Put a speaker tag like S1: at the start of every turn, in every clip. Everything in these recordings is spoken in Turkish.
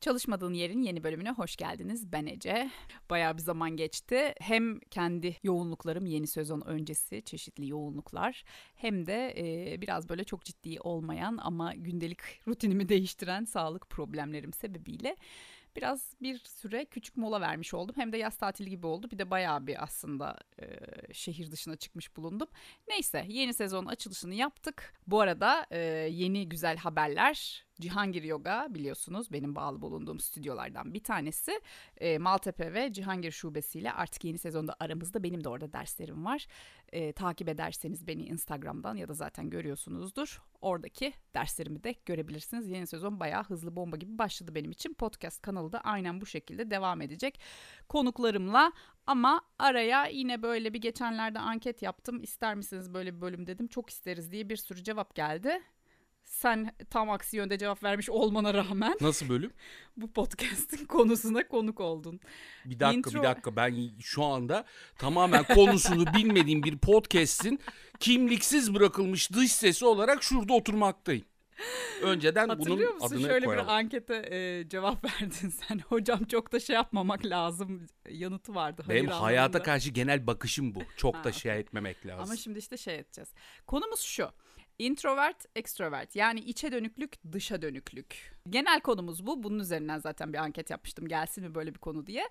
S1: Çalışmadığın Yerin yeni bölümüne hoş geldiniz. Ben Ece. Bayağı bir zaman geçti. Hem kendi yoğunluklarım yeni sezon öncesi çeşitli yoğunluklar hem de e, biraz böyle çok ciddi olmayan ama gündelik rutinimi değiştiren sağlık problemlerim sebebiyle biraz bir süre küçük mola vermiş oldum. Hem de yaz tatili gibi oldu. Bir de bayağı bir aslında e, şehir dışına çıkmış bulundum. Neyse yeni sezon açılışını yaptık. Bu arada e, yeni güzel haberler Cihangir Yoga biliyorsunuz benim bağlı bulunduğum stüdyolardan bir tanesi. E, Maltepe ve Cihangir şubesiyle artık yeni sezonda aramızda benim de orada derslerim var. E, takip ederseniz beni Instagram'dan ya da zaten görüyorsunuzdur. Oradaki derslerimi de görebilirsiniz. Yeni sezon bayağı hızlı bomba gibi başladı benim için. Podcast kanalı da aynen bu şekilde devam edecek. Konuklarımla ama araya yine böyle bir geçenlerde anket yaptım. İster misiniz böyle bir bölüm dedim. Çok isteriz diye bir sürü cevap geldi sen tam aksi yönde cevap vermiş olmana rağmen
S2: Nasıl bölüm?
S1: bu podcast'in konusuna konuk oldun.
S2: Bir dakika Intro... bir dakika ben şu anda tamamen konusunu bilmediğim bir podcast'in kimliksiz bırakılmış dış sesi olarak şurada oturmaktayım. Önceden
S1: Hatırlıyor
S2: bunun
S1: musun?
S2: adını
S1: Şöyle
S2: koyalım.
S1: bir ankete e, cevap verdin sen. Hocam çok da şey yapmamak lazım yanıtı vardı.
S2: Benim
S1: hayır
S2: hayata
S1: anlamında.
S2: karşı genel bakışım bu. Çok
S1: Ha,
S2: da şey etmemek lazım.
S1: Ama şimdi işte şey edeceğiz. Konumuz şu. Introvert, extrovert yani içe dönüklük, dışa dönüklük. Genel konumuz bu. Bunun üzerinden zaten bir anket yapmıştım. Gelsin mi böyle bir konu diye.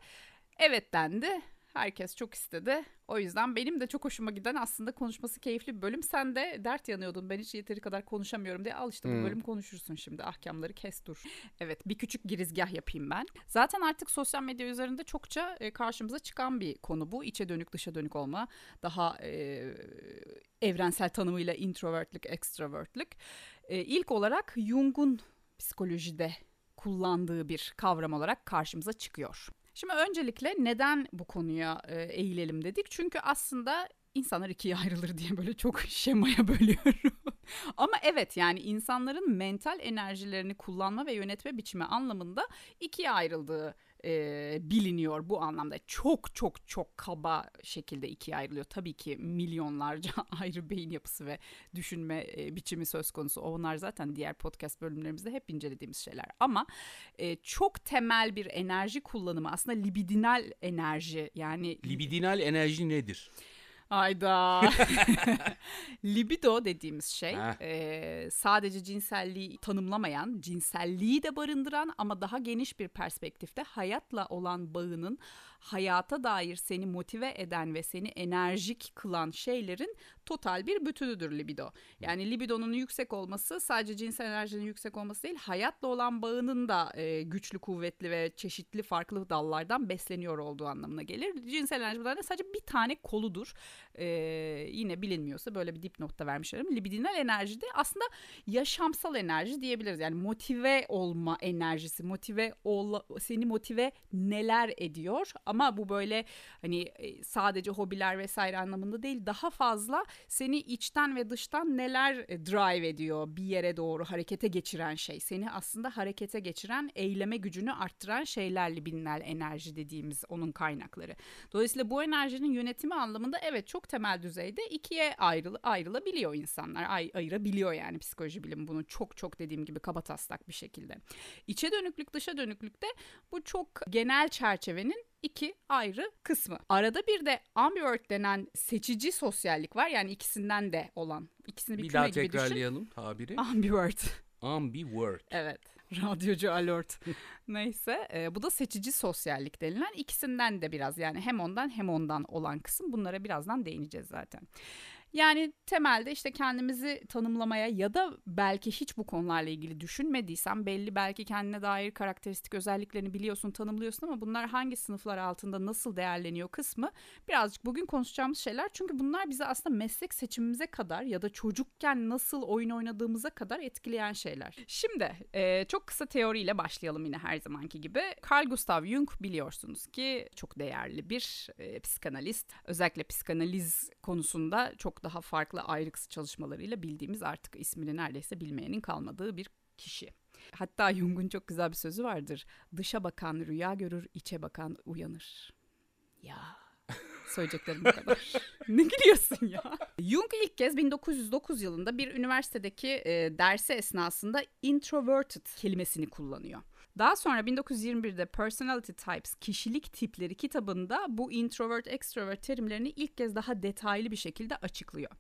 S1: Evet dendi. Herkes çok istedi. O yüzden benim de çok hoşuma giden aslında konuşması keyifli bir bölüm. Sen de dert yanıyordun. Ben hiç yeteri kadar konuşamıyorum diye. Al işte bu
S2: Hmm.
S1: bölüm konuşursun şimdi. Ahkamları kes dur. Evet bir küçük girizgah yapayım ben. Zaten artık sosyal medya üzerinde çokça e, karşımıza çıkan bir konu bu. İçe dönük dışa dönük olma. Daha e, evrensel tanımıyla introvertlik, extrovertlik. E, ilk olarak Jung'un psikolojide kullandığı bir kavram olarak karşımıza çıkıyor. Şimdi öncelikle neden bu konuya e, eğilelim dedik? Çünkü aslında insanlar ikiye ayrılır diye böyle çok şemaya bölüyorum. Ama evet yani insanların mental enerjilerini kullanma ve yönetme biçimi anlamında ikiye ayrıldığı e, biliniyor bu anlamda. Çok çok çok kaba şekilde ikiye ayrılıyor. Tabii ki milyonlarca ayrı beyin yapısı ve düşünme e, biçimi söz konusu. Onlar zaten diğer podcast bölümlerimizde hep incelediğimiz şeyler. Ama e, çok temel bir enerji kullanımı aslında libidinal enerji yani
S2: Libidinal enerji nedir?
S1: Ayda. Libido dediğimiz şey e, sadece cinselliği tanımlamayan, cinselliği de barındıran ama daha geniş bir perspektifte hayatla olan bağının hayata dair seni motive eden ve seni enerjik kılan şeylerin total bir bütünüdür libido. Yani libidonun yüksek olması sadece cinsel enerjinin yüksek olması değil, hayatla olan bağının da e, güçlü, kuvvetli ve çeşitli farklı dallardan besleniyor olduğu anlamına gelir. Cinsel enerji sadece bir tane koludur. E, yine bilinmiyorsa böyle bir dipnot da vermişlerim. Libidinal enerji de aslında yaşamsal enerji diyebiliriz. Yani motive olma enerjisi, motive ol, seni motive neler ediyor ama bu böyle hani e, sadece hobiler vesaire anlamında değil daha fazla seni içten ve dıştan neler drive ediyor bir yere doğru harekete geçiren şey. Seni aslında harekete geçiren, eyleme gücünü arttıran şeyler libidinal enerji dediğimiz onun kaynakları. Dolayısıyla bu enerjinin yönetimi anlamında evet çok temel düzeyde ikiye ayrıl ayrılabiliyor insanlar. Ay ayırabiliyor yani psikoloji bilimi bunu çok çok dediğim gibi kabataslak bir şekilde. İçe dönüklük dışa dönüklükte bu çok genel çerçevenin iki ayrı kısmı. Arada bir de ambivert denen seçici sosyallik var. Yani ikisinden de olan. İkisini bir,
S2: Bir
S1: küme gibi düşün.
S2: tekrarlayalım tabiri.
S1: Ambivert.
S2: Ambivert.
S1: Evet. Radyocu alert. Neyse e, bu da seçici sosyallik denilen ikisinden de biraz yani hem ondan hem ondan olan kısım. Bunlara birazdan değineceğiz zaten. Yani temelde işte kendimizi tanımlamaya ya da belki hiç bu konularla ilgili düşünmediysen belli belki kendine dair karakteristik özelliklerini biliyorsun, tanımlıyorsun ama bunlar hangi sınıflar altında nasıl değerleniyor kısmı birazcık bugün konuşacağımız şeyler. Çünkü bunlar bizi aslında meslek seçimimize kadar ya da çocukken nasıl oyun oynadığımıza kadar etkileyen şeyler. Şimdi e, çok kısa teoriyle başlayalım yine her zamanki gibi. Carl Gustav Jung biliyorsunuz ki çok değerli bir e, psikanalist. Özellikle psikanaliz konusunda çok daha farklı ayrıksı çalışmalarıyla bildiğimiz artık ismini neredeyse bilmeyenin kalmadığı bir kişi. Hatta Jung'un çok güzel bir sözü vardır. Dışa bakan rüya görür, içe bakan uyanır. Ya Söyleyeceklerim bu kadar. ne gülüyorsun ya? Jung ilk kez 1909 yılında bir üniversitedeki e, dersi esnasında introverted kelimesini kullanıyor. Daha sonra 1921'de Personality Types kişilik tipleri kitabında bu introvert extrovert terimlerini ilk kez daha detaylı bir şekilde açıklıyor.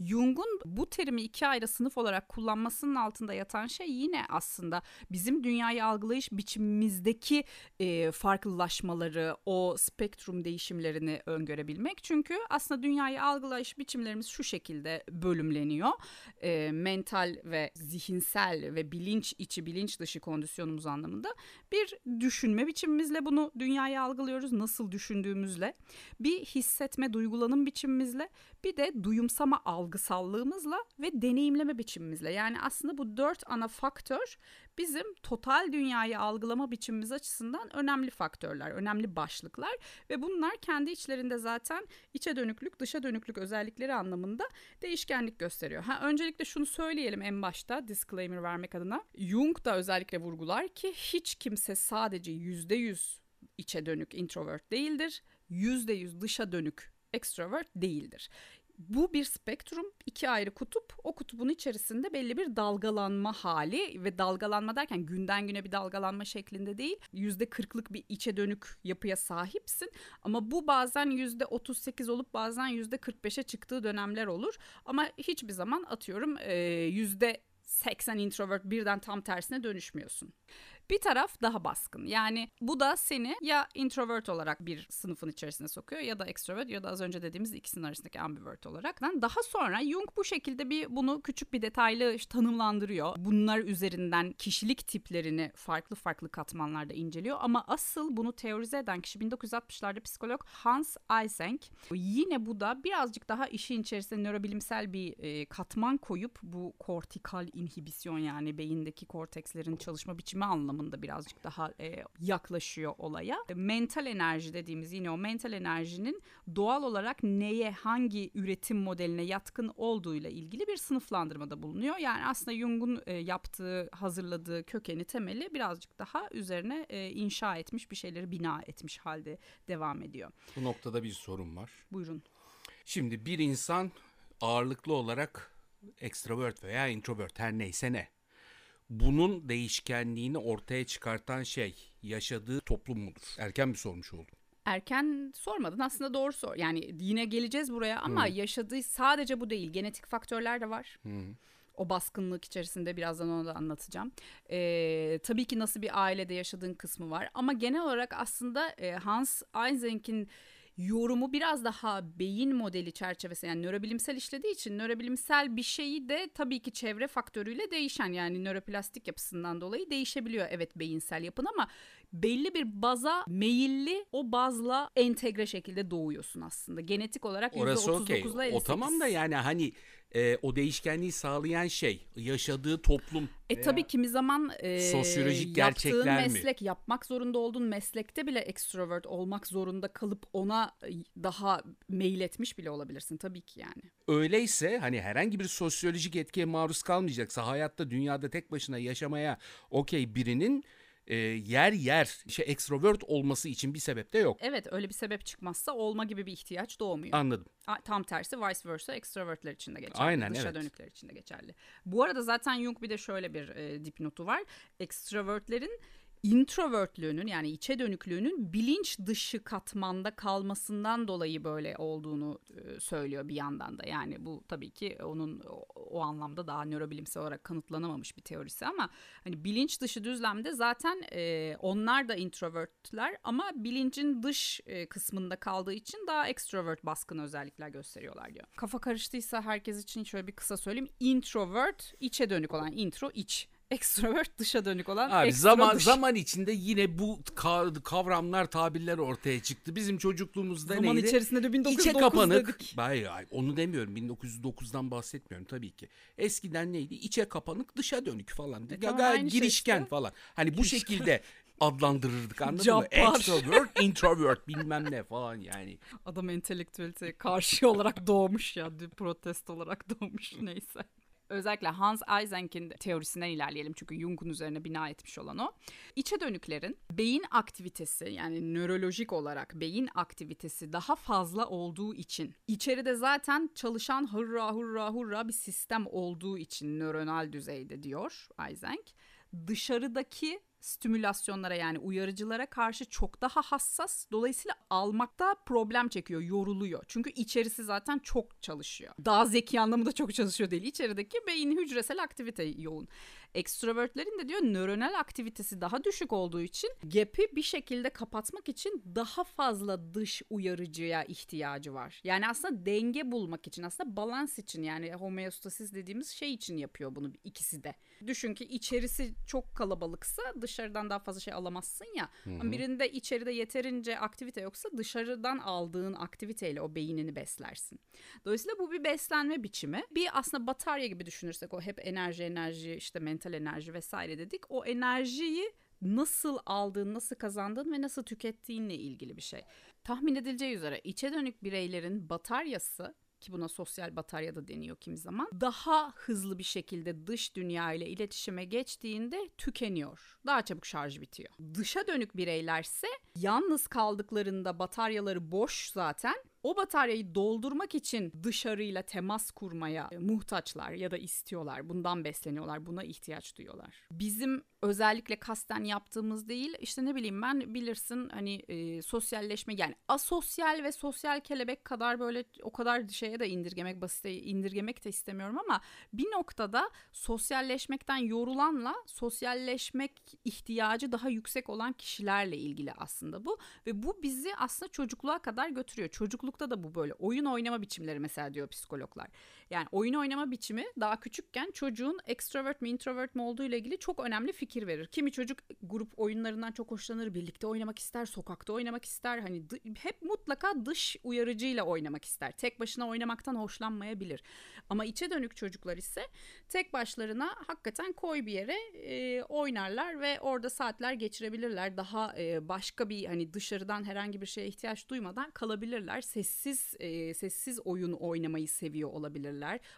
S1: Jung'un bu terimi iki ayrı sınıf olarak kullanmasının altında yatan şey yine aslında bizim dünyayı algılayış biçimimizdeki e, farklılaşmaları, o spektrum değişimlerini öngörebilmek. Çünkü aslında dünyayı algılayış biçimlerimiz şu şekilde bölümleniyor. E, mental ve zihinsel ve bilinç içi, bilinç dışı kondisyonumuz anlamında bir düşünme biçimimizle bunu dünyayı algılıyoruz. Nasıl düşündüğümüzle, bir hissetme, duygulanım biçimimizle, bir de duyumsama algısallığımızla ve deneyimleme biçimimizle. Yani aslında bu dört ana faktör bizim total dünyayı algılama biçimimiz açısından önemli faktörler, önemli başlıklar ve bunlar kendi içlerinde zaten içe dönüklük, dışa dönüklük özellikleri anlamında değişkenlik gösteriyor. Ha öncelikle şunu söyleyelim en başta disclaimer vermek adına. Jung da özellikle vurgular ki hiç kimse sadece %100 içe dönük introvert değildir. %100 dışa dönük extrovert değildir bu bir spektrum, iki ayrı kutup. O kutubun içerisinde belli bir dalgalanma hali ve dalgalanma derken günden güne bir dalgalanma şeklinde değil. Yüzde kırklık bir içe dönük yapıya sahipsin. Ama bu bazen yüzde otuz sekiz olup bazen yüzde kırk beşe çıktığı dönemler olur. Ama hiçbir zaman atıyorum yüzde 80 introvert birden tam tersine dönüşmüyorsun. Bir taraf daha baskın. Yani bu da seni ya introvert olarak bir sınıfın içerisine sokuyor ya da extrovert ya da az önce dediğimiz ikisinin arasındaki ambivert olarak. Daha sonra Jung bu şekilde bir bunu küçük bir detaylı tanımlandırıyor. Bunlar üzerinden kişilik tiplerini farklı farklı katmanlarda inceliyor ama asıl bunu teorize eden kişi 1960'larda psikolog Hans Eysenck. Yine bu da birazcık daha işin içerisine nörobilimsel bir e, katman koyup bu kortikal inhibisyon yani beyindeki kortekslerin çalışma biçimi anlamında anlamında birazcık daha e, yaklaşıyor olaya. Mental enerji dediğimiz yine o mental enerjinin doğal olarak neye, hangi üretim modeline yatkın olduğuyla ilgili bir sınıflandırmada bulunuyor. Yani aslında Jung'un e, yaptığı, hazırladığı kökeni, temeli birazcık daha üzerine e, inşa etmiş bir şeyleri bina etmiş halde devam ediyor.
S2: Bu noktada bir sorun var.
S1: Buyurun.
S2: Şimdi bir insan ağırlıklı olarak extrovert veya introvert her neyse ne bunun değişkenliğini ortaya çıkartan şey yaşadığı toplum mudur? Erken bir sormuş oldum.
S1: Erken sormadın aslında doğru sor. Yani yine geleceğiz buraya ama hmm. yaşadığı sadece bu değil. Genetik faktörler de var. Hmm. O baskınlık içerisinde birazdan onu da anlatacağım. Ee, tabii ki nasıl bir ailede yaşadığın kısmı var. Ama genel olarak aslında e, Hans Eysenk'in yorumu biraz daha beyin modeli çerçevesi yani nörobilimsel işlediği için nörobilimsel bir şeyi de tabii ki çevre faktörüyle değişen yani nöroplastik yapısından dolayı değişebiliyor evet beyinsel yapın ama belli bir baza meyilli o bazla entegre şekilde doğuyorsun aslında. Genetik olarak Orası okey.
S2: O tamam da yani hani e, o değişkenliği sağlayan şey yaşadığı toplum.
S1: E tabii kimi zaman e, sosyolojik gerçekler meslek mi? yapmak zorunda olduğun meslekte bile extrovert olmak zorunda kalıp ona daha meyil etmiş bile olabilirsin tabii ki yani.
S2: Öyleyse hani herhangi bir sosyolojik etkiye maruz kalmayacaksa hayatta dünyada tek başına yaşamaya okey birinin e, yer yer işte extrovert olması için bir sebep de yok.
S1: Evet öyle bir sebep çıkmazsa olma gibi bir ihtiyaç doğmuyor.
S2: Anladım.
S1: Tam tersi vice versa extrovertler için de geçerli. Aynen Dışa evet. dönükler için de geçerli. Bu arada zaten Jung bir de şöyle bir e, dipnotu var. Extrovertlerin introvertlüğünün yani içe dönüklüğünün bilinç dışı katmanda kalmasından dolayı böyle olduğunu e, söylüyor bir yandan da. Yani bu tabii ki onun o, anlamda daha nörobilimsel olarak kanıtlanamamış bir teorisi ama hani bilinç dışı düzlemde zaten e, onlar da introvertler ama bilincin dış e, kısmında kaldığı için daha extrovert baskın özellikler gösteriyorlar diyor. Kafa karıştıysa herkes için şöyle bir kısa söyleyeyim. Introvert içe dönük olan intro iç ekstrovert dışa dönük olan Abi
S2: zaman
S1: dış.
S2: zaman içinde yine bu kavramlar tabirler ortaya çıktı. Bizim çocukluğumuzda zaman neydi?
S1: Zaman içerisinde de 1909 İçe kapanık. Dedik.
S2: Hayır, hayır onu demiyorum. 1909'dan bahsetmiyorum tabii ki. Eskiden neydi? İçe kapanık dışa dönük falan. E, tamam, şey girişken işte. falan. Hani girişken. bu şekilde adlandırırdık anladın mı? Extrovert, introvert bilmem ne falan yani.
S1: Adam entelektüelite karşı olarak doğmuş ya. Protest olarak doğmuş neyse. Özellikle Hans Eysenk'in teorisinden ilerleyelim çünkü Jung'un üzerine bina etmiş olan o. İçe dönüklerin beyin aktivitesi yani nörolojik olarak beyin aktivitesi daha fazla olduğu için içeride zaten çalışan hurra hurra hurra bir sistem olduğu için nöronal düzeyde diyor Eysenk. Dışarıdaki stimülasyonlara yani uyarıcılara karşı çok daha hassas. Dolayısıyla almakta problem çekiyor, yoruluyor. Çünkü içerisi zaten çok çalışıyor. Daha zeki anlamında çok çalışıyor değil. İçerideki beyin hücresel aktivite yoğun. Extrovertlerin de diyor nöronal aktivitesi daha düşük olduğu için gap'i bir şekilde kapatmak için daha fazla dış uyarıcıya ihtiyacı var. Yani aslında denge bulmak için aslında balans için yani homeostasis dediğimiz şey için yapıyor bunu ikisi de. Düşün ki içerisi çok kalabalıksa dışarıdan daha fazla şey alamazsın ya. Hı hı. Birinde içeride yeterince aktivite yoksa dışarıdan aldığın aktiviteyle o beynini beslersin. Dolayısıyla bu bir beslenme biçimi. Bir aslında batarya gibi düşünürsek o hep enerji enerji işte mental enerji vesaire dedik. O enerjiyi nasıl aldığın, nasıl kazandığın ve nasıl tükettiğinle ilgili bir şey. Tahmin edileceği üzere içe dönük bireylerin bataryası ki buna sosyal batarya da deniyor kimi zaman daha hızlı bir şekilde dış dünya ile iletişime geçtiğinde tükeniyor. Daha çabuk şarj bitiyor. Dışa dönük bireylerse yalnız kaldıklarında bataryaları boş zaten o bataryayı doldurmak için dışarıyla temas kurmaya muhtaçlar ya da istiyorlar. Bundan besleniyorlar. Buna ihtiyaç duyuyorlar. Bizim özellikle kasten yaptığımız değil işte ne bileyim ben bilirsin hani e, sosyalleşme yani asosyal ve sosyal kelebek kadar böyle o kadar şeye de indirgemek basit indirgemek de istemiyorum ama bir noktada sosyalleşmekten yorulanla sosyalleşmek ihtiyacı daha yüksek olan kişilerle ilgili aslında bu ve bu bizi aslında çocukluğa kadar götürüyor. Çocuklukta da bu böyle oyun oynama biçimleri mesela diyor psikologlar. Yani oyun oynama biçimi daha küçükken çocuğun extrovert mi introvert mi olduğu ile ilgili çok önemli fikir verir. Kimi çocuk grup oyunlarından çok hoşlanır, birlikte oynamak ister, sokakta oynamak ister. Hani hep mutlaka dış uyarıcıyla oynamak ister. Tek başına oynamaktan hoşlanmayabilir. Ama içe dönük çocuklar ise tek başlarına hakikaten koy bir yere e, oynarlar ve orada saatler geçirebilirler. Daha e, başka bir hani dışarıdan herhangi bir şeye ihtiyaç duymadan kalabilirler. Sessiz e, sessiz oyun oynamayı seviyor olabilirler.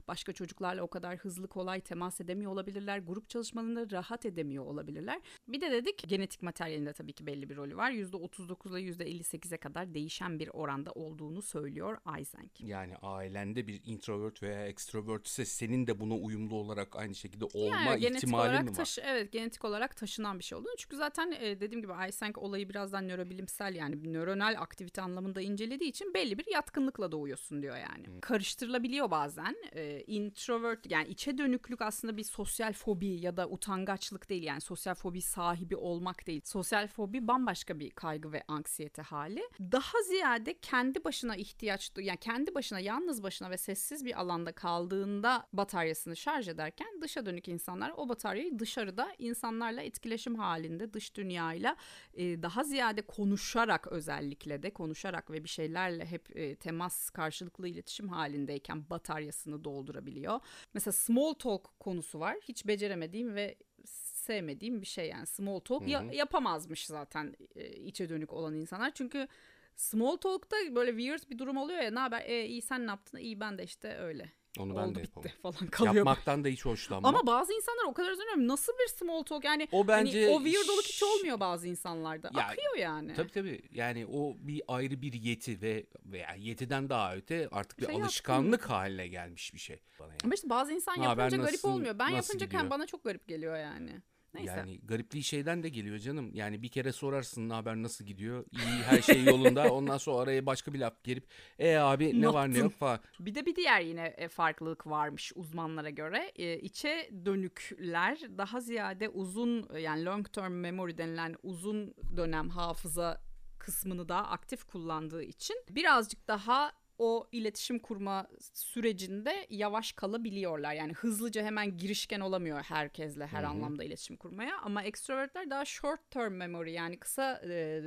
S1: Başka çocuklarla o kadar hızlı kolay temas edemiyor olabilirler. Grup çalışmalarında rahat edemiyor olabilirler. Bir de dedik genetik materyalinde tabii ki belli bir rolü var. %39 ile %58'e kadar değişen bir oranda olduğunu söylüyor Eysenck.
S2: Yani ailende bir introvert veya extrovert ise senin de buna uyumlu olarak aynı şekilde olma yani, ihtimali mi var?
S1: Taşı, evet genetik olarak taşınan bir şey olduğunu. Çünkü zaten e, dediğim gibi Eysenck olayı birazdan nörobilimsel yani nöronal aktivite anlamında incelediği için belli bir yatkınlıkla doğuyorsun diyor yani. Hmm. Karıştırılabiliyor bazen. E, introvert yani içe dönüklük aslında bir sosyal fobi ya da utangaçlık değil yani sosyal fobi sahibi olmak değil. Sosyal fobi bambaşka bir kaygı ve anksiyete hali. Daha ziyade kendi başına ihtiyaç yani kendi başına yalnız başına ve sessiz bir alanda kaldığında bataryasını şarj ederken dışa dönük insanlar o bataryayı dışarıda insanlarla etkileşim halinde dış dünyayla e, daha ziyade konuşarak özellikle de konuşarak ve bir şeylerle hep e, temas karşılıklı iletişim halindeyken bataryasını doldurabiliyor. Mesela small talk konusu var. Hiç beceremediğim ve sevmediğim bir şey yani small talk ya, yapamazmış zaten e, içe dönük olan insanlar. Çünkü small talk'ta böyle weird bir durum oluyor ya ne haber e, iyi sen ne yaptın iyi ben de işte öyle onu ben Oldu de yapamam. falan kalıyor.
S2: Yapmaktan da hiç hoşlanmam.
S1: Ama bazı insanlar o kadar üzülüyorum. Nasıl bir small talk yani o bence hani o weirdoluk hiç olmuyor bazı insanlarda. Ya, Akıyor yani.
S2: Tabii tabii. Yani o bir ayrı bir yeti ve veya yetiden daha öte artık bir şey alışkanlık yaptım. haline gelmiş bir şey.
S1: Bana yani. Ama işte bazı insan yapınca garip olmuyor. Ben yapınca bana çok garip geliyor yani. Neyse.
S2: Yani garipliği şeyden de geliyor canım. Yani bir kere sorarsın ne haber nasıl gidiyor? İyi her şey yolunda. Ondan sonra araya başka bir laf gelip e abi ne var ne yok falan.
S1: Bir de bir diğer yine e, farklılık varmış uzmanlara göre. E, içe dönükler daha ziyade uzun yani long term memory denilen uzun dönem hafıza kısmını daha aktif kullandığı için birazcık daha o iletişim kurma sürecinde yavaş kalabiliyorlar. Yani hızlıca hemen girişken olamıyor herkesle her Hı-hı. anlamda iletişim kurmaya. Ama extrovertler daha short term memory yani kısa e,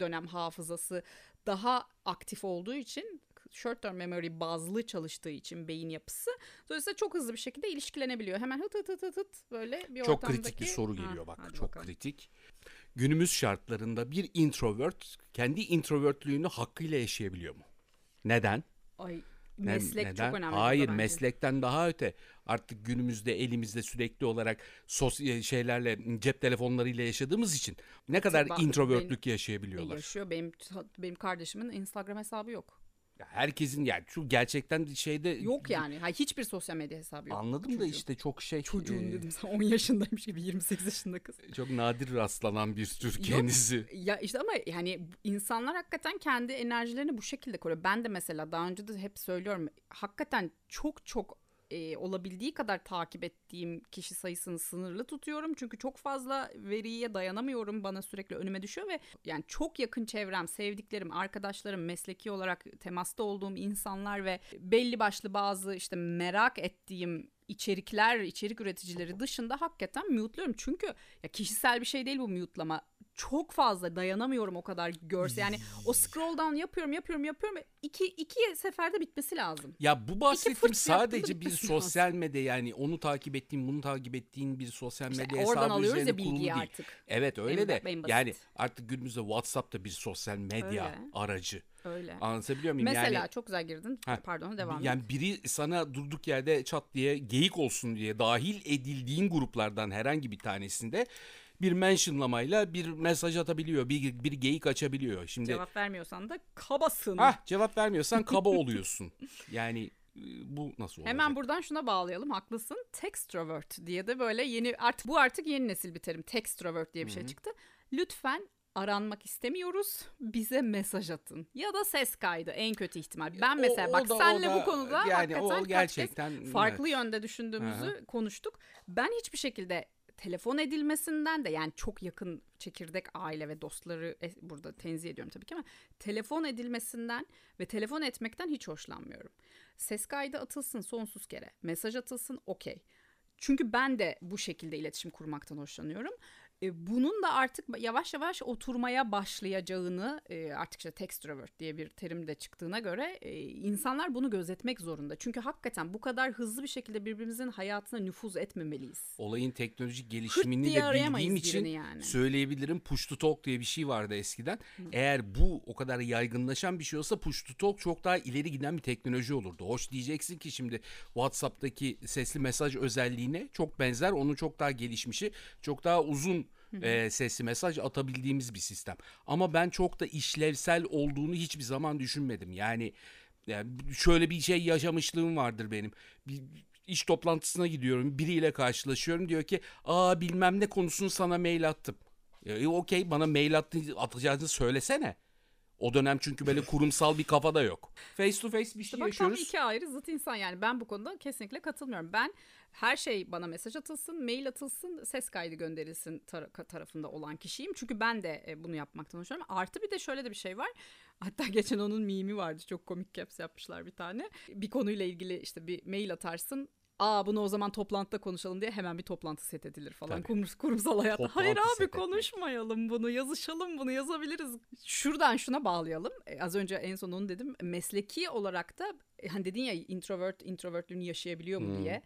S1: dönem hafızası daha aktif olduğu için short term memory bazlı çalıştığı için beyin yapısı dolayısıyla çok hızlı bir şekilde ilişkilenebiliyor. Hemen hıt hıt hıt hıt, hıt böyle bir
S2: Çok ortamdaki... kritik bir soru geliyor ha, bak çok bakalım. kritik. Günümüz şartlarında bir introvert kendi introvertlüğünü hakkıyla yaşayabiliyor mu? Neden?
S1: Ay meslek
S2: neden?
S1: çok önemli.
S2: Hayır meslekten daha öte. artık günümüzde elimizde sürekli olarak sosyal şeylerle cep telefonlarıyla yaşadığımız için ne kadar Bak, introvertlük yaşayabiliyorlar.
S1: Yaşıyor. Benim benim kardeşimin Instagram hesabı yok.
S2: Herkesin yani şu gerçekten şeyde
S1: yok yani. Hayır, hiçbir sosyal medya hesabı yok.
S2: Anladım çocuğun. da işte çok şey
S1: çocuğun e... dedim sen 10 yaşındaymış gibi 28 yaşında kız.
S2: Çok nadir rastlanan bir tür kendisi.
S1: Ya işte ama yani insanlar hakikaten kendi enerjilerini bu şekilde koruyor. Ben de mesela daha önce de hep söylüyorum. Hakikaten çok çok e, olabildiği kadar takip ettiğim kişi sayısını sınırlı tutuyorum. Çünkü çok fazla veriye dayanamıyorum. Bana sürekli önüme düşüyor ve yani çok yakın çevrem, sevdiklerim, arkadaşlarım, mesleki olarak temasta olduğum insanlar ve belli başlı bazı işte merak ettiğim içerikler, içerik üreticileri dışında hakikaten mute'luyorum. Çünkü ya kişisel bir şey değil bu mute'lama çok fazla dayanamıyorum o kadar görse. Yani o scroll down yapıyorum yapıyorum yapıyorum. İki, iki seferde bitmesi lazım.
S2: Ya bu bahsettiğim sadece bir sosyal medya yani onu takip ettiğin bunu takip ettiğin bir sosyal medya işte hesabı oradan alıyoruz ya bilgiyi değil. artık. Evet öyle benim, de. yani artık günümüzde WhatsApp da bir sosyal medya öyle. aracı. Öyle. Anlatabiliyor muyum?
S1: Mesela
S2: yani,
S1: çok güzel girdin. Heh, Pardon devam et.
S2: Yani biri sana durduk yerde çat diye geyik olsun diye dahil edildiğin gruplardan herhangi bir tanesinde bir mentionlamayla bir mesaj atabiliyor. Bir, bir geyik açabiliyor. Şimdi
S1: Cevap vermiyorsan da kabasın.
S2: Hah cevap vermiyorsan kaba oluyorsun. Yani e, bu nasıl olacak?
S1: Hemen buradan şuna bağlayalım. Haklısın. Textrovert diye de böyle yeni artık bu artık yeni nesil bir terim. Textrovert diye bir şey çıktı. Lütfen aranmak istemiyoruz. Bize mesaj atın. Ya da ses kaydı en kötü ihtimal. Ben mesela o, o bak da, senle da, bu konuda yani hakikaten o gerçekten farklı evet. yönde düşündüğümüzü Aha. konuştuk. Ben hiçbir şekilde telefon edilmesinden de yani çok yakın çekirdek aile ve dostları e, burada tenzih ediyorum tabii ki ama telefon edilmesinden ve telefon etmekten hiç hoşlanmıyorum. Ses kaydı atılsın sonsuz kere, mesaj atılsın okey. Çünkü ben de bu şekilde iletişim kurmaktan hoşlanıyorum. E, bunun da artık yavaş yavaş oturmaya başlayacağını e, artık işte textrovert diye bir terim de çıktığına göre e, insanlar bunu gözetmek zorunda. Çünkü hakikaten bu kadar hızlı bir şekilde birbirimizin hayatına nüfuz etmemeliyiz.
S2: Olayın teknolojik gelişimini de bildiğim için yani. söyleyebilirim. Push to talk diye bir şey vardı eskiden. Hı. Eğer bu o kadar yaygınlaşan bir şey olsa push to talk çok daha ileri giden bir teknoloji olurdu. Hoş diyeceksin ki şimdi WhatsApp'taki sesli mesaj özelliğine çok benzer. Onun çok daha gelişmişi, çok daha uzun e, sesli mesaj atabildiğimiz bir sistem. Ama ben çok da işlevsel olduğunu hiçbir zaman düşünmedim. Yani, yani şöyle bir şey yaşamışlığım vardır benim. Bir, iş toplantısına gidiyorum. Biriyle karşılaşıyorum. Diyor ki aa bilmem ne konusunu sana mail attım. E, Okey bana mail attı, atacağını söylesene. O dönem çünkü böyle kurumsal bir kafa da yok. Face to face bir şey bak, yaşıyoruz.
S1: Tam iki ayrı zıt insan yani. Ben bu konuda kesinlikle katılmıyorum. Ben her şey bana mesaj atılsın, mail atılsın, ses kaydı gönderilsin tar- tarafında olan kişiyim. Çünkü ben de e, bunu yapmaktan hoşlanıyorum. Artı bir de şöyle de bir şey var. Hatta geçen onun mimi vardı. Çok komik caps yapmışlar bir tane. Bir konuyla ilgili işte bir mail atarsın aa bunu o zaman toplantıda konuşalım diye hemen bir toplantı set edilir falan Kurum, kurumsal hayatta. Hayır abi konuşmayalım bunu yazışalım bunu yazabiliriz. Şuradan şuna bağlayalım. E, az önce en son onu dedim. Mesleki olarak da e, hani dedin ya introvert introvertlüğünü yaşayabiliyor mu hmm. diye.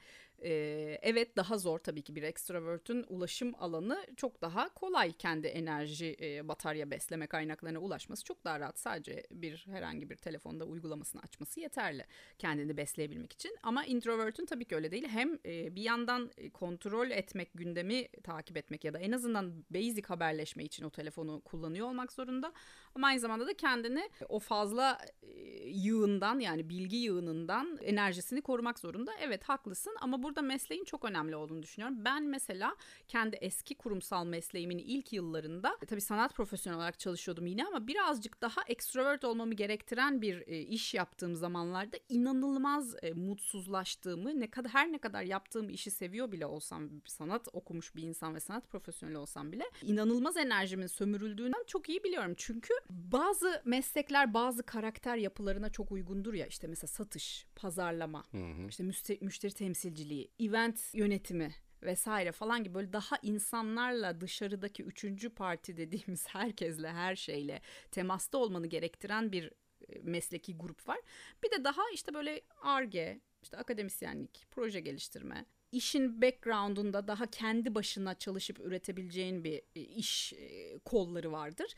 S1: Evet daha zor tabii ki bir extrovert'ün ulaşım alanı çok daha kolay kendi enerji e, batarya besleme kaynaklarına ulaşması. Çok daha rahat sadece bir herhangi bir telefonda uygulamasını açması yeterli kendini besleyebilmek için. Ama introvert'ün tabii ki öyle değil. Hem e, bir yandan kontrol etmek gündemi takip etmek ya da en azından basic haberleşme için o telefonu kullanıyor olmak zorunda. Ama aynı zamanda da kendini o fazla e, yığından yani bilgi yığınından enerjisini korumak zorunda. Evet haklısın ama burada mesleğin çok önemli olduğunu düşünüyorum. Ben mesela kendi eski kurumsal mesleğimin ilk yıllarında e, tabii sanat profesyonel olarak çalışıyordum yine ama birazcık daha extrovert olmamı gerektiren bir e, iş yaptığım zamanlarda inanılmaz e, mutsuzlaştığımı ne kadar her ne kadar yaptığım işi seviyor bile olsam sanat okumuş bir insan ve sanat profesyoneli olsam bile inanılmaz enerjimin sömürüldüğünden çok iyi biliyorum. Çünkü bazı meslekler bazı karakter yapılarına çok uygundur ya işte mesela satış, pazarlama, hı hı. işte müşteri, müşteri temsilciliği, event yönetimi vesaire falan gibi böyle daha insanlarla dışarıdaki üçüncü parti dediğimiz herkesle her şeyle temasta olmanı gerektiren bir e, mesleki grup var. Bir de daha işte böyle ARGE, işte akademisyenlik, proje geliştirme, işin background'unda daha kendi başına çalışıp üretebileceğin bir e, iş e, kolları vardır.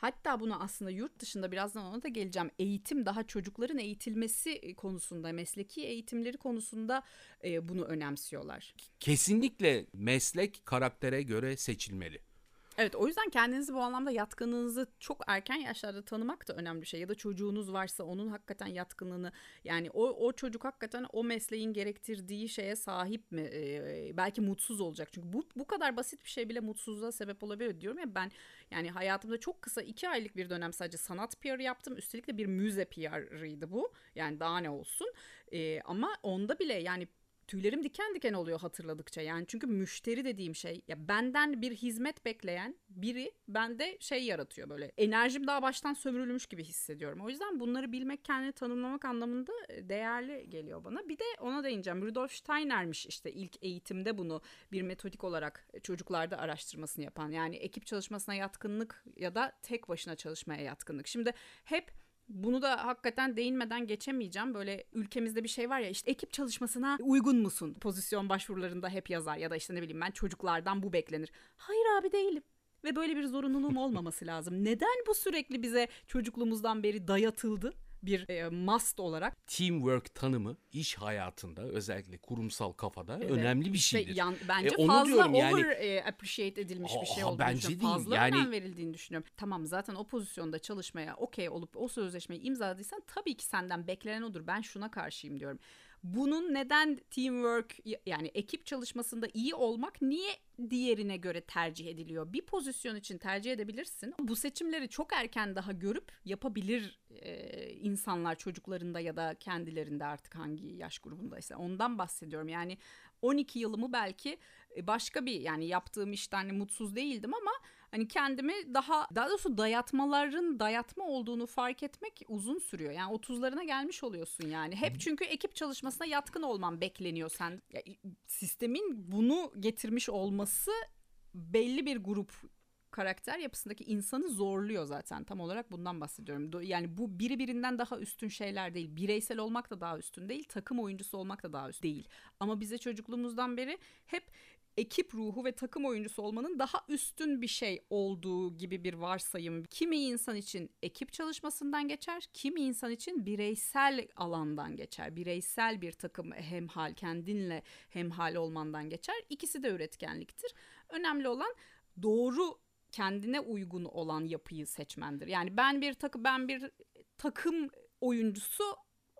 S1: Hatta bunu aslında yurt dışında birazdan ona da geleceğim. Eğitim daha çocukların eğitilmesi konusunda, mesleki eğitimleri konusunda e, bunu önemsiyorlar.
S2: Kesinlikle meslek karaktere göre seçilmeli.
S1: Evet o yüzden kendinizi bu anlamda yatkınlığınızı çok erken yaşlarda tanımak da önemli bir şey. Ya da çocuğunuz varsa onun hakikaten yatkınlığını yani o, o çocuk hakikaten o mesleğin gerektirdiği şeye sahip mi? Ee, belki mutsuz olacak. Çünkü bu, bu kadar basit bir şey bile mutsuzluğa sebep olabilir diyorum ya ben yani hayatımda çok kısa iki aylık bir dönem sadece sanat PR yaptım. Üstelik de bir müze PR'ıydı bu. Yani daha ne olsun. Ee, ama onda bile yani tüylerim diken diken oluyor hatırladıkça. Yani çünkü müşteri dediğim şey ya benden bir hizmet bekleyen biri bende şey yaratıyor böyle. Enerjim daha baştan sömürülmüş gibi hissediyorum. O yüzden bunları bilmek, kendini tanımlamak anlamında e, değerli geliyor bana. Bir de ona değineceğim. Rudolf Steiner'miş işte ilk eğitimde bunu bir metodik olarak çocuklarda araştırmasını yapan. Yani ekip çalışmasına yatkınlık ya da tek başına çalışmaya yatkınlık. Şimdi hep bunu da hakikaten değinmeden geçemeyeceğim. Böyle ülkemizde bir şey var ya işte ekip çalışmasına uygun musun? Pozisyon başvurularında hep yazar ya da işte ne bileyim ben çocuklardan bu beklenir. Hayır abi değilim ve böyle bir zorunluluğum olmaması lazım. Neden bu sürekli bize çocukluğumuzdan beri dayatıldı? Bir e, must olarak.
S2: Teamwork tanımı iş hayatında özellikle kurumsal kafada evet. önemli bir şeydir.
S1: Yan, bence e, fazla over yani, e, appreciate edilmiş bir şey olduğunu bence değil. Fazla yani, önem verildiğini düşünüyorum. Tamam zaten o pozisyonda çalışmaya okey olup o sözleşmeyi imzaladıysan tabii ki senden beklenen odur. Ben şuna karşıyım diyorum. Bunun neden teamwork yani ekip çalışmasında iyi olmak niye diğerine göre tercih ediliyor? Bir pozisyon için tercih edebilirsin. Bu seçimleri çok erken daha görüp yapabilir e, insanlar çocuklarında ya da kendilerinde artık hangi yaş grubundaysa ondan bahsediyorum. Yani 12 yılımı belki başka bir yani yaptığım işten mutsuz değildim ama hani kendimi daha daha doğrusu dayatmaların dayatma olduğunu fark etmek uzun sürüyor. Yani 30'larına gelmiş oluyorsun yani. Hep çünkü ekip çalışmasına yatkın olman bekleniyor sen. Ya, sistemin bunu getirmiş olması belli bir grup karakter yapısındaki insanı zorluyor zaten. Tam olarak bundan bahsediyorum. Yani bu biri birinden daha üstün şeyler değil. Bireysel olmak da daha üstün değil. Takım oyuncusu olmak da daha üstün değil. Ama bize çocukluğumuzdan beri hep ekip ruhu ve takım oyuncusu olmanın daha üstün bir şey olduğu gibi bir varsayım. Kimi insan için ekip çalışmasından geçer, kimi insan için bireysel alandan geçer. Bireysel bir takım hemhal, kendinle hemhal olmandan geçer. İkisi de üretkenliktir. Önemli olan doğru kendine uygun olan yapıyı seçmendir. Yani ben bir takım ben bir takım oyuncusu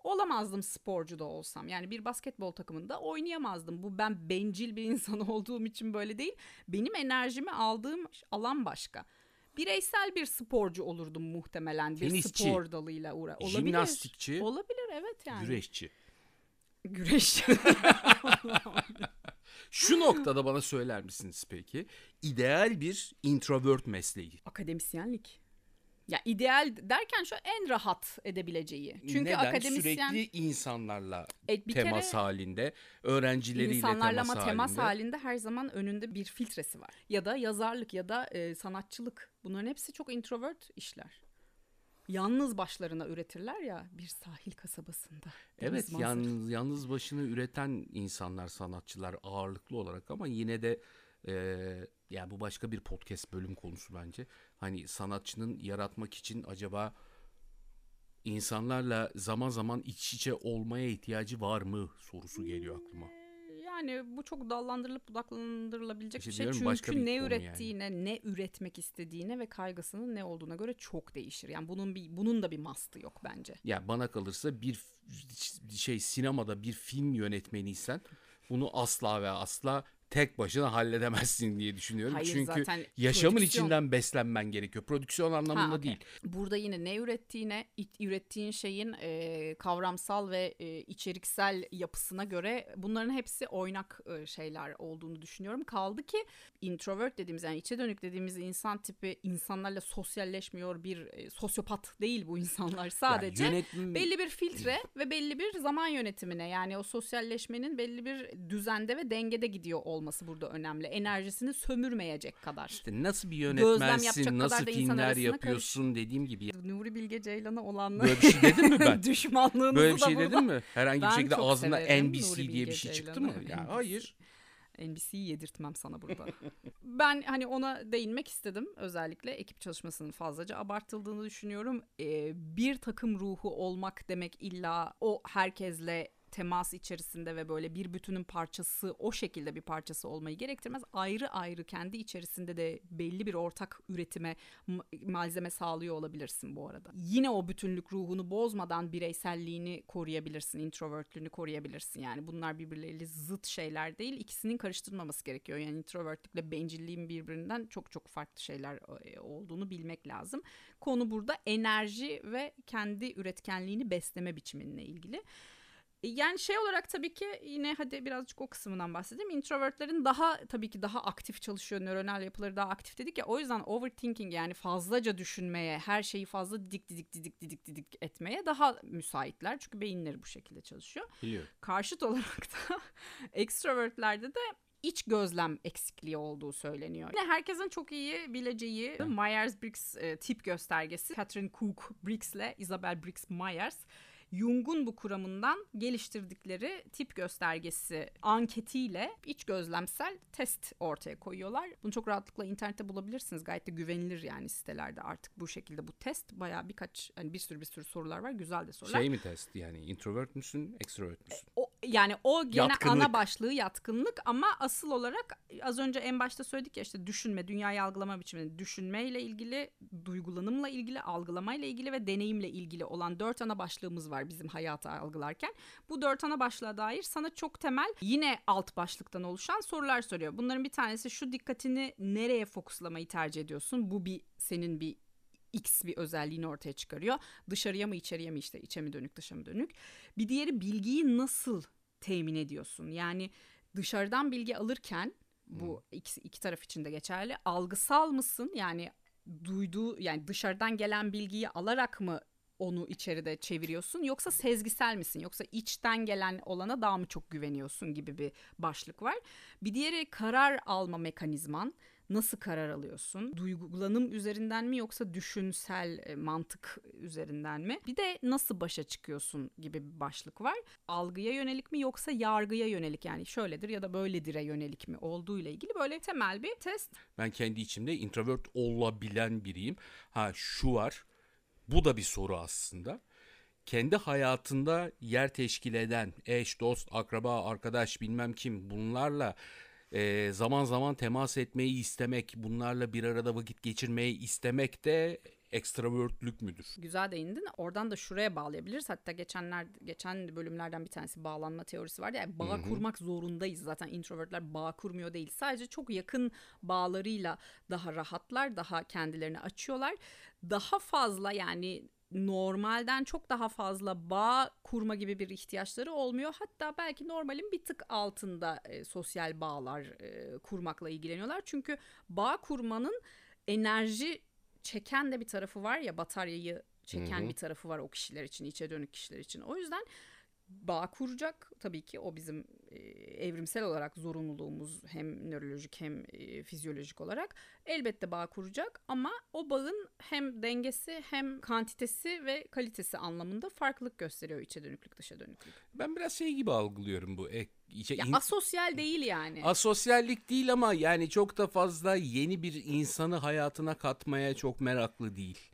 S1: olamazdım sporcu da olsam. Yani bir basketbol takımında oynayamazdım. Bu ben bencil bir insan olduğum için böyle değil. Benim enerjimi aldığım alan başka. Bireysel bir sporcu olurdum muhtemelen bir Tenisçi, spor dalıyla uğra. Olabilir.
S2: Jimnastikçi.
S1: Olabilir evet yani.
S2: Güreşçi.
S1: Güreşçi.
S2: Şu noktada bana söyler misiniz peki? İdeal bir introvert mesleği.
S1: Akademisyenlik. Ya ideal derken şu en rahat edebileceği.
S2: Çünkü Neden? akademisyen sürekli insanlarla e, bir temas kere, halinde, öğrencileriyle
S1: insanlarla
S2: temas
S1: ama
S2: halinde.
S1: temas halinde her zaman önünde bir filtresi var. Ya da yazarlık ya da e, sanatçılık. Bunların hepsi çok introvert işler. Yalnız başlarına üretirler ya bir sahil kasabasında.
S2: Evet yalnız, yalnız başına üreten insanlar sanatçılar ağırlıklı olarak ama yine de e, yani bu başka bir podcast bölüm konusu bence. Hani sanatçının yaratmak için acaba insanlarla zaman zaman iç içe olmaya ihtiyacı var mı sorusu geliyor aklıma.
S1: Yani bu çok dallandırılıp budaklandırılabilecek işte bir şey. Çünkü ne ürettiğine, yani. ne üretmek istediğine ve kaygısının ne olduğuna göre çok değişir. Yani bunun bir bunun da bir mastı yok bence.
S2: Ya bana kalırsa bir şey sinemada bir film yönetmeniysen bunu asla ve asla tek başına halledemezsin diye düşünüyorum. Hayır, Çünkü zaten yaşamın prodüksiyon... içinden beslenmen gerekiyor. Prodüksiyon anlamında ha, okay. değil.
S1: Burada yine ne ürettiğine, ürettiğin şeyin e, kavramsal ve e, içeriksel yapısına göre bunların hepsi oynak e, şeyler olduğunu düşünüyorum. Kaldı ki introvert dediğimiz yani içe dönük dediğimiz insan tipi insanlarla sosyalleşmiyor bir e, sosyopat değil bu insanlar. Sadece yani yönetim... belli bir filtre ve belli bir zaman yönetimine yani o sosyalleşmenin belli bir düzende ve dengede gidiyor olması olması burada önemli. Enerjisini sömürmeyecek kadar.
S2: İşte nasıl bir yönetmensin, nasıl filmler yapıyorsun karış... dediğim gibi.
S1: Nuri Bilge Ceylan'a olan
S2: Böyle bir şey dedin mi ben?
S1: düşmanlığınızı
S2: Böyle bir şey dedin mi? Herhangi bir şekilde ağzında NBC diye bir şey çıktı mı? Ya hayır.
S1: NBC'yi yedirtmem sana burada. ben hani ona değinmek istedim. Özellikle ekip çalışmasının fazlaca abartıldığını düşünüyorum. Ee, bir takım ruhu olmak demek illa o herkesle temas içerisinde ve böyle bir bütünün parçası o şekilde bir parçası olmayı gerektirmez. Ayrı ayrı kendi içerisinde de belli bir ortak üretime malzeme sağlıyor olabilirsin bu arada. Yine o bütünlük ruhunu bozmadan bireyselliğini koruyabilirsin, introvertlüğünü koruyabilirsin. Yani bunlar birbirleriyle zıt şeyler değil. İkisinin karıştırılmaması gerekiyor. Yani introvertlükle bencilliğin birbirinden çok çok farklı şeyler e, olduğunu bilmek lazım. Konu burada enerji ve kendi üretkenliğini besleme biçiminle ilgili. E, yani şey olarak tabii ki yine hadi birazcık o kısmından bahsedeyim. Introvertlerin daha tabii ki daha aktif çalışıyor. Nöronal yapıları daha aktif dedik ya. O yüzden overthinking yani fazlaca düşünmeye, her şeyi fazla didik didik didik didik didik etmeye daha müsaitler. Çünkü beyinleri bu şekilde çalışıyor.
S2: Biliyorum.
S1: Karşıt olarak da extrovertlerde de iç gözlem eksikliği olduğu söyleniyor. Yine herkesin çok iyi bileceği Myers-Briggs e, tip göstergesi. Catherine Cook Briggs ile Isabel Briggs Myers Jung'un bu kuramından geliştirdikleri tip göstergesi anketiyle iç gözlemsel test ortaya koyuyorlar. Bunu çok rahatlıkla internette bulabilirsiniz. Gayet de güvenilir yani sitelerde artık bu şekilde bu test. Bayağı birkaç hani bir sürü bir sürü sorular var. Güzel de sorular.
S2: Şey mi test yani introvert müsün, extrovert müsün?
S1: O, yani o gene yatkınlık. ana başlığı yatkınlık ama asıl olarak az önce en başta söyledik ya işte düşünme, dünyayı algılama biçimi, düşünmeyle ilgili, duygulanımla ilgili, algılamayla ilgili ve deneyimle ilgili olan dört ana başlığımız var bizim hayatı algılarken. Bu dört ana başlığa dair sana çok temel yine alt başlıktan oluşan sorular soruyor. Bunların bir tanesi şu dikkatini nereye fokuslamayı tercih ediyorsun? Bu bir senin bir X bir özelliğini ortaya çıkarıyor. Dışarıya mı içeriye mi işte içe mi dönük dışa mı dönük. Bir diğeri bilgiyi nasıl temin ediyorsun? Yani dışarıdan bilgi alırken bu hmm. iki, iki taraf için de geçerli. Algısal mısın? Yani duyduğu yani dışarıdan gelen bilgiyi alarak mı onu içeride çeviriyorsun yoksa sezgisel misin yoksa içten gelen olana daha mı çok güveniyorsun gibi bir başlık var. Bir diğeri karar alma mekanizman nasıl karar alıyorsun? Duygulanım üzerinden mi yoksa düşünsel e, mantık üzerinden mi? Bir de nasıl başa çıkıyorsun gibi bir başlık var. Algıya yönelik mi yoksa yargıya yönelik yani şöyledir ya da böyledir'e yönelik mi olduğu ile ilgili böyle temel bir test.
S2: Ben kendi içimde introvert olabilen biriyim. Ha şu var. Bu da bir soru aslında kendi hayatında yer teşkil eden eş, dost, akraba, arkadaş bilmem kim bunlarla e, zaman zaman temas etmeyi istemek, bunlarla bir arada vakit geçirmeyi istemek de ekstravertlük müdür?
S1: Güzel değindin. Oradan da şuraya bağlayabiliriz. Hatta geçenler geçen bölümlerden bir tanesi bağlanma teorisi vardı. Yani bağ Hı-hı. kurmak zorundayız. Zaten introvertler bağ kurmuyor değil. Sadece çok yakın bağlarıyla daha rahatlar, daha kendilerini açıyorlar. Daha fazla yani normalden çok daha fazla bağ kurma gibi bir ihtiyaçları olmuyor. Hatta belki normalin bir tık altında e, sosyal bağlar e, kurmakla ilgileniyorlar. Çünkü bağ kurmanın enerji çeken de bir tarafı var ya bataryayı çeken Hı-hı. bir tarafı var o kişiler için, içe dönük kişiler için. O yüzden bağ kuracak tabii ki o bizim e, evrimsel olarak zorunluluğumuz hem nörolojik hem e, fizyolojik olarak elbette bağ kuracak ama o bağın hem dengesi hem kantitesi ve kalitesi anlamında farklılık gösteriyor içe dönüklük dışa dönüklük.
S2: Ben biraz şey gibi algılıyorum bu e,
S1: içe, ya in... asosyal değil yani.
S2: Asosyallik değil ama yani çok da fazla yeni bir insanı hayatına katmaya çok meraklı değil.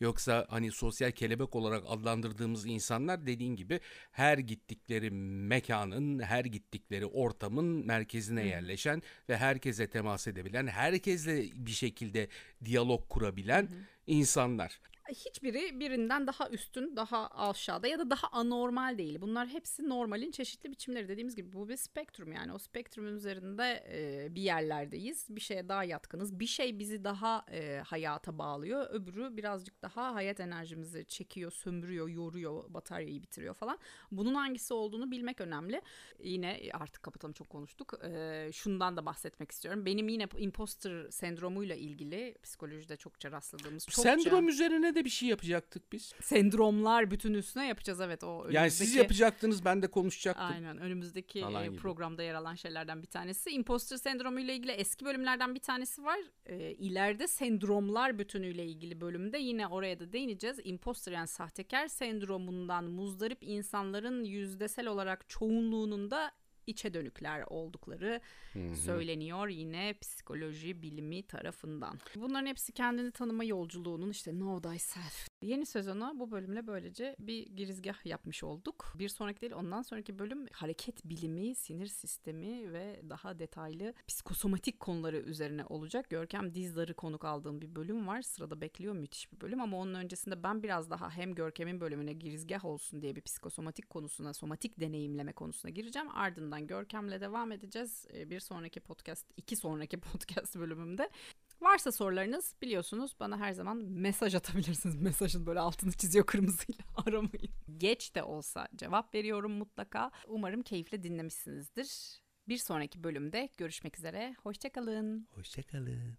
S2: Yoksa hani sosyal kelebek olarak adlandırdığımız insanlar dediğin gibi her gittikleri mekanın, her gittikleri ortamın merkezine yerleşen ve herkese temas edebilen, herkesle bir şekilde diyalog kurabilen Hı. insanlar
S1: hiçbiri birinden daha üstün, daha aşağıda ya da daha anormal değil. Bunlar hepsi normalin çeşitli biçimleri. Dediğimiz gibi bu bir spektrum yani. O spektrumun üzerinde e, bir yerlerdeyiz. Bir şeye daha yatkınız. Bir şey bizi daha e, hayata bağlıyor. Öbürü birazcık daha hayat enerjimizi çekiyor, sömürüyor, yoruyor, bataryayı bitiriyor falan. Bunun hangisi olduğunu bilmek önemli. Yine artık kapatalım çok konuştuk. E, şundan da bahsetmek istiyorum. Benim yine imposter sendromuyla ilgili psikolojide çokça rastladığımız çokça...
S2: Sendrom üzerine de de bir şey yapacaktık biz.
S1: Sendromlar bütün üstüne yapacağız evet o önümüzdeki...
S2: Yani siz yapacaktınız ben de konuşacaktım.
S1: Aynen önümüzdeki Falan programda yer alan şeylerden bir tanesi. Imposter sendromu ile ilgili eski bölümlerden bir tanesi var. Ee, ileride sendromlar bütünüyle ilgili bölümde yine oraya da değineceğiz. Imposter yani sahtekar sendromundan muzdarip insanların yüzdesel olarak çoğunluğunun da içe dönükler oldukları Hı-hı. söyleniyor yine psikoloji bilimi tarafından. Bunların hepsi kendini tanıma yolculuğunun işte know thyself. Yeni sezona bu bölümle böylece bir girizgah yapmış olduk. Bir sonraki değil ondan sonraki bölüm hareket bilimi, sinir sistemi ve daha detaylı psikosomatik konuları üzerine olacak. Görkem Dizdar'ı konuk aldığım bir bölüm var. Sırada bekliyor müthiş bir bölüm ama onun öncesinde ben biraz daha hem Görkem'in bölümüne girizgah olsun diye bir psikosomatik konusuna, somatik deneyimleme konusuna gireceğim. Ardından Görkem'le devam edeceğiz. Ee, bir sonraki podcast, iki sonraki podcast bölümümde Varsa sorularınız biliyorsunuz bana her zaman mesaj atabilirsiniz. Mesajın böyle altını çiziyor kırmızıyla aramayın. Geç de olsa cevap veriyorum mutlaka. Umarım keyifle dinlemişsinizdir. Bir sonraki bölümde görüşmek üzere. Hoşçakalın.
S2: Hoşçakalın.